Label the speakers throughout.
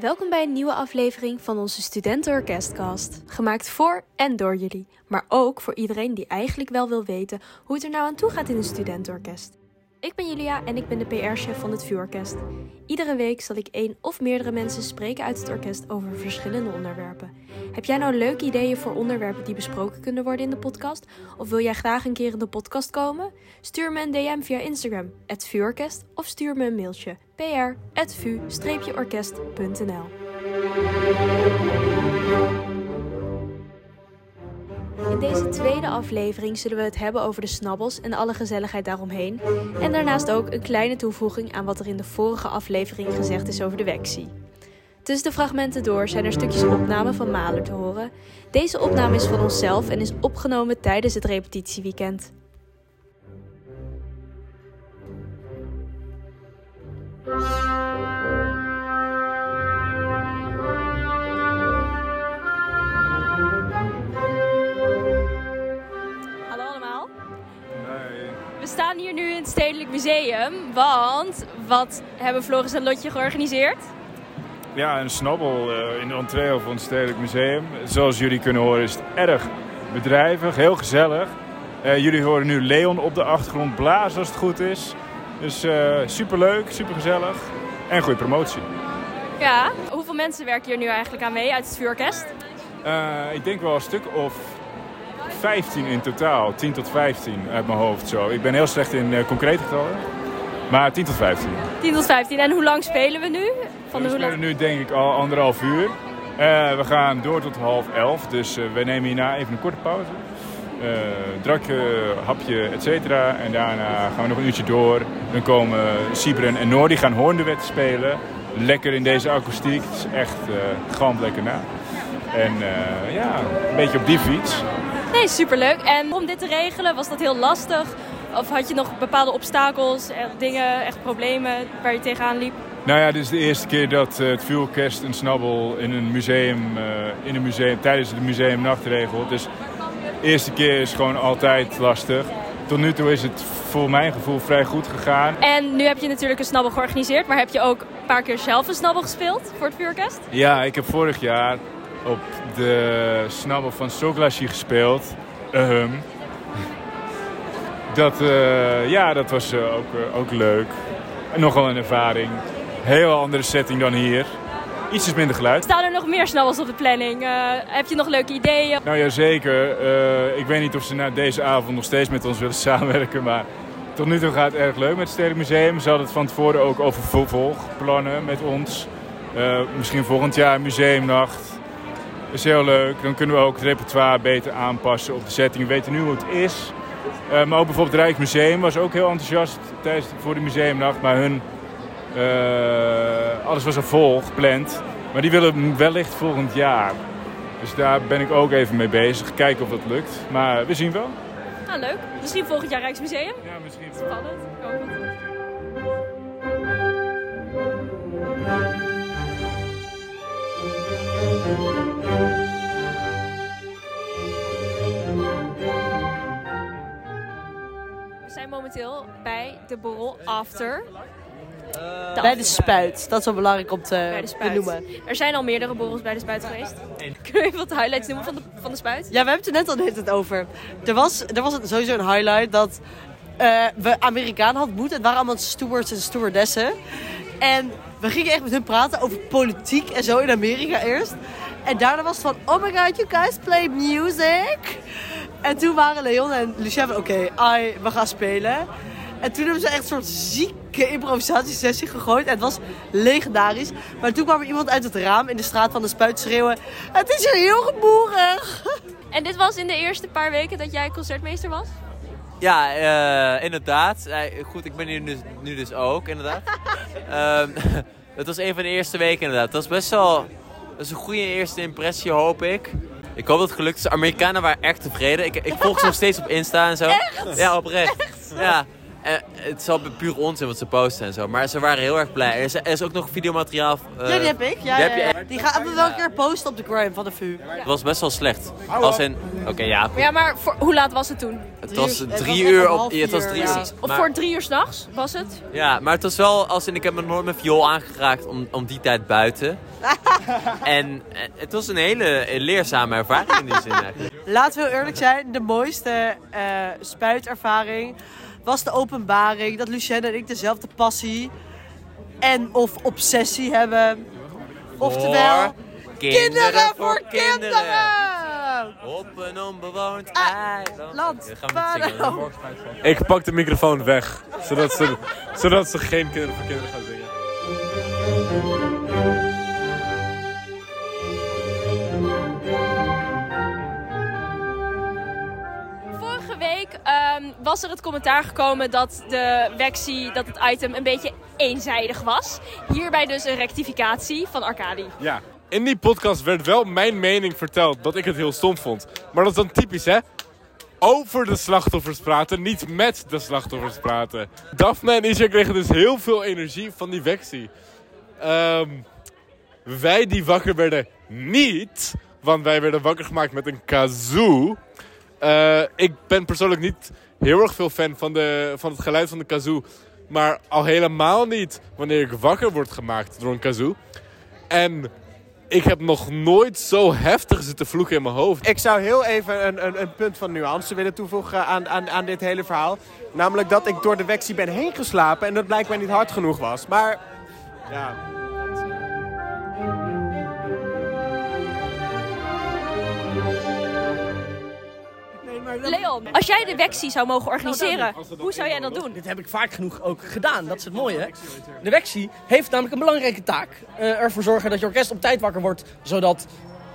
Speaker 1: Welkom bij een nieuwe aflevering van onze Studentenorkestcast. Gemaakt voor en door jullie, maar ook voor iedereen die eigenlijk wel wil weten hoe het er nou aan toe gaat in een studentenorkest. Ik ben Julia en ik ben de PR-chef van het VU-orkest. Iedere week zal ik één of meerdere mensen spreken uit het orkest over verschillende onderwerpen. Heb jij nou leuke ideeën voor onderwerpen die besproken kunnen worden in de podcast? Of wil jij graag een keer in de podcast komen? Stuur me een DM via Instagram, het VU-orkest, of stuur me een mailtje, pr.vu-orkest.nl In deze tweede aflevering zullen we het hebben over de snabbels en alle gezelligheid daaromheen. En daarnaast ook een kleine toevoeging aan wat er in de vorige aflevering gezegd is over de Wexie. Tussen de fragmenten door zijn er stukjes opname van Maler te horen. Deze opname is van onszelf en is opgenomen tijdens het repetitieweekend. Hallo allemaal. We staan hier nu in het Stedelijk Museum, want wat hebben Floris en Lotje georganiseerd?
Speaker 2: Ja, een snabbel eh, in de entree van het Stedelijk Museum. Zoals jullie kunnen horen is het erg bedrijvig, heel gezellig. Eh, jullie horen nu Leon op de achtergrond blazen als het goed is. Dus super superleuk, supergezellig en goede promotie.
Speaker 1: Ja, hoeveel mensen werken hier nu eigenlijk aan mee uit het vuurorkest?
Speaker 2: Eh, ik denk wel een stuk of 15 in totaal. 10 tot 15 uit mijn hoofd zo. Ik ben heel slecht in eh, concrete getallen. Maar 10 tot 15.
Speaker 1: 10 tot 15. En hoe lang spelen we nu?
Speaker 2: Van
Speaker 1: de
Speaker 2: we spelen nu denk ik al anderhalf uur. Eh, we gaan door tot half elf. Dus eh, we nemen hierna even een korte pauze. Eh drakje, hapje, et cetera. En daarna gaan we nog een uurtje door. Dan komen Sibren en Noor. Die gaan hoornduet spelen. Lekker in deze akoestiek. Het is echt eh gewoon lekker na. En eh, ja, een beetje op die fiets.
Speaker 1: Nee, superleuk. En om dit te regelen, was dat heel lastig? Of had je nog bepaalde obstakels, dingen, echt problemen waar je tegenaan liep?
Speaker 2: Nou ja, dit is de eerste keer dat het vuurorkest een snabbel in een museum, in een museum tijdens de museumnacht regelt. Dus eerste keer is gewoon altijd lastig. Tot nu toe is het voor mijn gevoel vrij goed gegaan.
Speaker 1: En nu heb je natuurlijk een snabbel georganiseerd, maar heb je ook een paar keer zelf een snabbel gespeeld voor het vuurorkest?
Speaker 2: Ja, ik heb vorig jaar op de snabbel van Soglasje gespeeld. Ahem. Dat, eh, ja, dat was eh, ook, eh, ook leuk. En nogal een ervaring. Heel andere setting dan hier. Ietsjes minder geluid.
Speaker 1: Staan er nog meer snabbels op de planning? Eh, heb je nog leuke ideeën?
Speaker 2: Nou ja, zeker. Eh, ik weet niet of ze na deze avond nog steeds met ons willen samenwerken. Maar tot nu toe gaat het erg leuk met het Stedelijk Museum. Ze hadden het van tevoren ook over vervolgplannen met ons. Eh, misschien volgend jaar museumnacht. is heel leuk. Dan kunnen we ook het repertoire beter aanpassen op de setting. We weten nu hoe het is. Maar ook bijvoorbeeld het Rijksmuseum was ook heel enthousiast tijdens, voor de museumnacht. Maar hun, alles was al vol gepland. Maar die willen wellicht volgend jaar. Dus daar ben ik ook even mee bezig. Kijken of dat lukt. Maar we zien wel.
Speaker 1: Ah, leuk. Misschien volgend jaar Rijksmuseum?
Speaker 2: Ja, misschien
Speaker 1: Spannend. Ik hoop het. We zijn momenteel bij de borrel After.
Speaker 3: Bij de spuit. Dat is wel belangrijk om te, noemen.
Speaker 1: Er zijn al meerdere borrels bij de spuit geweest. Kunnen we even wat highlights noemen van de, van de spuit?
Speaker 3: Ja, we hebben het er net al tijd over. Er was, er was sowieso een highlight dat eh, we Amerikanen hadden moeten. Het waren allemaal stewards en stewardessen. En we gingen echt met hun praten over politiek en zo in Amerika eerst. En daarna was het van, oh my god, you guys play music. En toen waren Leon en Lucia van, oké, we gaan spelen. En toen hebben ze echt een soort zieke improvisatiesessie gegooid. En het was legendarisch. Maar toen kwam er iemand uit het raam in de straat van de spuit schreeuwen... Het is hier heel geboerig.
Speaker 1: En dit was in de eerste paar weken dat jij concertmeester was?
Speaker 4: Ja, eh, inderdaad. Goed, ik ben hier nu, nu dus ook, inderdaad. Ehm, het was een van de eerste weken, inderdaad. Dat was best wel dat is een goede eerste impressie, hoop ik. Ik hoop dat het gelukt is. De Amerikanen waren echt tevreden. Ik, ik volg ze nog steeds op Insta en zo. Ja, oprecht. Ja. Eh, het is al puur onzin wat ze posten en zo. Maar ze waren heel erg blij. Er is, er is ook nog videomateriaal. eh,
Speaker 3: ja, die heb ik. Ja,
Speaker 4: die
Speaker 3: ja, ja. Die gaan we wel een keer posten op de gram van de VU.
Speaker 4: Het was best wel slecht. Als in, oké ja,
Speaker 5: Ja, maar voor, hoe laat was het toen?
Speaker 4: het
Speaker 3: Drie
Speaker 4: was
Speaker 3: uur-
Speaker 4: drie uur
Speaker 3: om
Speaker 4: op. Het was drie
Speaker 3: ja.
Speaker 4: uur.
Speaker 5: Precies. Of
Speaker 4: maar-
Speaker 5: voor drie uur s'nachts was het?
Speaker 4: Ja, maar het was wel, als in, ik heb me nooit mijn viool aangeraakt om, om die tijd buiten. en eh, het was een hele leerzame ervaring in die zin eigenlijk.
Speaker 3: Laten we heel eerlijk zijn, de mooiste eh, spuitervaring was de openbaring dat Lucienne en ik dezelfde passie en of obsessie hebben. Oftewel, kinderen voor kinderen!
Speaker 4: Op een onbewoond
Speaker 3: Ah,
Speaker 4: eiland.
Speaker 3: paro.
Speaker 6: Ik pak de microfoon weg, zodat ze, zodat ze geen kinderen voor kinderen gaan zingen.
Speaker 5: Week ehm, was er het commentaar gekomen dat de Wexie, dat het item een beetje eenzijdig was. Hierbij dus een rectificatie van Arcadi.
Speaker 6: Ja. In die podcast werd wel mijn mening verteld dat ik het heel stom vond. Maar dat is dan typisch, hè? Over de slachtoffers praten, niet met de slachtoffers praten. Daphne en Isha kregen dus heel veel energie van die Vexie. Ehm, wij die wakker werden niet, want wij werden wakker gemaakt met een kazoo. Eh, ik ben persoonlijk niet heel erg veel fan van, de, van het geluid van de kazoo. Maar al helemaal niet wanneer ik wakker word gemaakt door een kazoo. En ik heb nog nooit zo heftig zitten vloeken in mijn hoofd.
Speaker 7: Ik zou heel even een, een, een punt van nuance willen toevoegen aan, aan, aan dit hele verhaal. Namelijk dat ik door de wexie ben heen geslapen en dat blijkbaar niet hard genoeg was. Maar ja,
Speaker 5: Leon, als jij de Wexie zou mogen organiseren, hoe zou jij dat doen?
Speaker 8: Dit heb ik vaak genoeg ook gedaan. Dat is het mooie. De Wexie heeft namelijk een belangrijke taak. Eh, ervoor zorgen dat je orkest op tijd wakker wordt. Zodat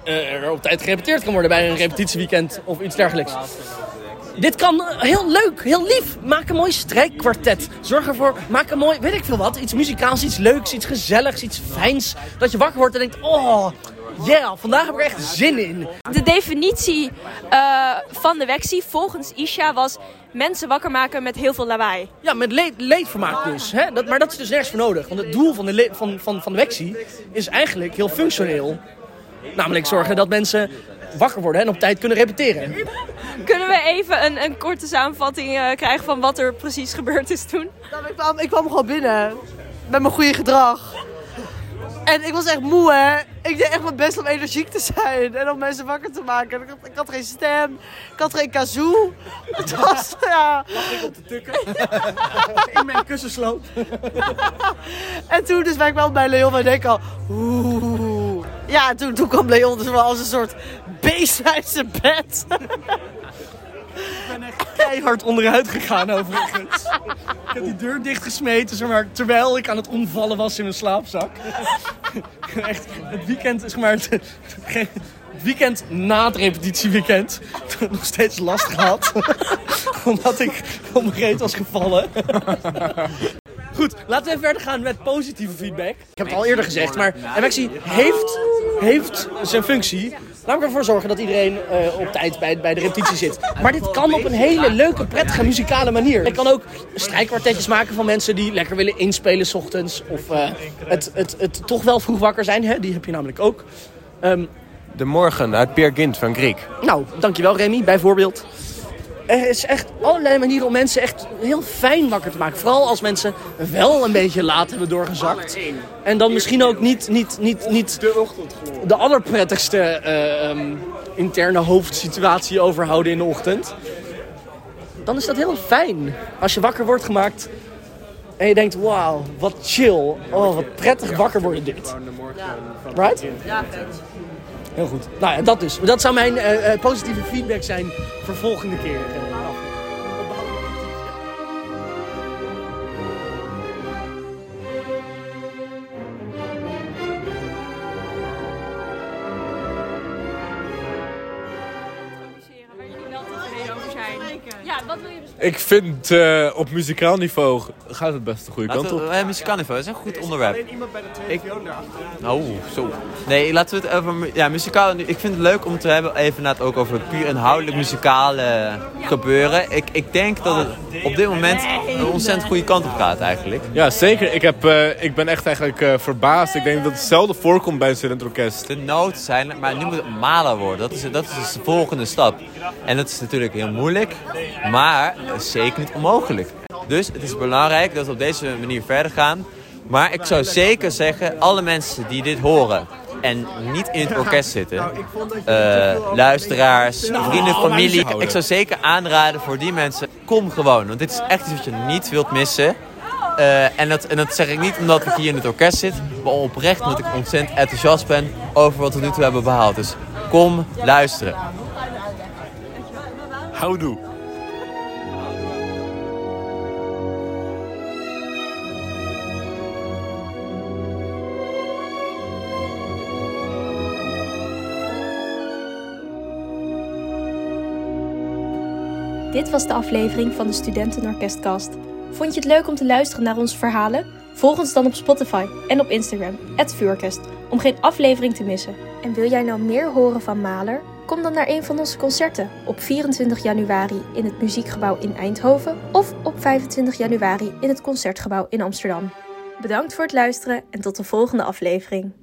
Speaker 8: eh, er op tijd gerepeteerd kan worden bij een repetitieweekend of iets dergelijks. Dit kan eh, heel leuk, heel lief. Maak een mooi strijkkwartet. Zorg ervoor, maak een mooi, weet ik veel wat. Iets muzikaals, iets leuks, iets gezelligs, iets fijns. Dat je wakker wordt en denkt, oh, yeah, vandaag heb ik er echt zin in.
Speaker 5: De definitie eh, van de Wexie volgens Isha was mensen wakker maken met heel veel lawaai.
Speaker 8: Ja, met le leedvermaak dus. Hè? Dat, maar dat is dus nergens voor nodig. Want het doel van de, van, van, van de Wexie is eigenlijk heel functioneel. Namelijk zorgen dat mensen wakker worden en op tijd kunnen repeteren.
Speaker 5: Kunnen we even een, een korte samenvatting eh, krijgen van wat er precies gebeurd is toen?
Speaker 3: Nou, ik, kwam, ik kwam gewoon binnen met mijn goede gedrag. En ik was echt moe, hè. Ik deed echt mijn best om energiek te zijn en om mensen wakker te maken. Ik had, ik had geen stem, ik had geen kazoo. Het was, ja...
Speaker 8: In mijn kussensloop.
Speaker 3: En toen dus ben ik wel bij Leon en denk al... Oeh. Ja, toen, toen kwam Leon dus wel als een soort beest uit zijn bed.
Speaker 8: Keihard onderuit gegaan overigens. Ik heb die deur dichtgesmeten terwijl ik aan het omvallen was in mijn slaapzak. Echt, het weekend, zeg maar, het, weekend na het repetitieweekend. Nog steeds last gehad. Omdat ik op reet was gevallen. Goed, laten we even verder gaan met positieve feedback. Ik heb het al eerder gezegd, maar MXI heeft, heeft zijn functie. Namelijk ervoor zorgen dat iedereen eh, op tijd bij, bij de repetitie zit. Maar dit kan op een hele leuke, prettige muzikale manier. Je kan ook strijkkwartetjes maken van mensen die lekker willen inspelen 's ochtends. Of eh, het, het, het toch wel vroeg wakker zijn, hè? die heb je namelijk ook. Ehm,
Speaker 7: de morgen uit Peer Gynt van Griek.
Speaker 8: nou, dankjewel Remy, bijvoorbeeld. Er is echt allerlei manieren om mensen echt heel fijn wakker te maken. Vooral als mensen wel een beetje laat hebben doorgezakt. En dan misschien ook niet, niet, niet, niet de allerprettigste eh, ehm, interne hoofdsituatie overhouden in de ochtend. Dan is dat heel fijn. Als je wakker wordt gemaakt en je denkt, wauw, wat chill. Oh, wat prettig wakker worden dit. Right?
Speaker 3: Ja,
Speaker 8: Heel goed. Nou ja, dat dus. Dat zou mijn eh, eh, positieve feedback zijn voor volgende keer.
Speaker 6: Ik vind eh, op muzikaal niveau gaat het best de goede kant op.
Speaker 4: we, uh, muzikaal niveau, dat is een goed onderwerp.
Speaker 7: Alleen iemand bij de televisie daarachteraan.
Speaker 4: Oh, zo. Nee, laten we het over... Ja, muzikaal... Ik vind het leuk om te hebben even het ook over puur inhoudelijk muzikale gebeuren. Ik, ik denk dat het op dit moment een ontzettend goede kant op gaat eigenlijk.
Speaker 6: Ja, zeker. Ik, heb, eh, ik ben echt eigenlijk eh, verbaasd. Ik denk dat het zelden voorkomt bij een studentorkest.
Speaker 4: De noten zijn, maar nu moet het maler worden. Dat is, dat is dus de volgende stap. En dat is natuurlijk heel moeilijk, maar zeker niet onmogelijk. Dus het is belangrijk dat we op deze manier verder gaan. Maar ik zou zeker zeggen, alle mensen die dit horen en niet in het orkest zitten, eh, luisteraars, vrienden, familie. Ik zou zeker aanraden voor die mensen, kom gewoon. Want dit is echt iets wat je niet wilt missen. Eh, en, dat, en dat zeg ik niet omdat ik hier in het orkest zit, maar oprecht omdat ik ontzettend enthousiast ben over wat we nu toe hebben behaald. Dus kom luisteren.
Speaker 6: Houdoe.
Speaker 1: Dit was de aflevering van de Studentenorkestcast. Vond je het leuk om te luisteren naar onze verhalen? Volg ons dan op Spotify en op Instagram, @vuurorkest, om geen aflevering te missen. En wil jij nou meer horen van Maler? Kom dan naar een van onze concerten op 24 januari in het Muziekgebouw in Eindhoven of op 25 januari in het Concertgebouw in Amsterdam. Bedankt voor het luisteren en tot de volgende aflevering.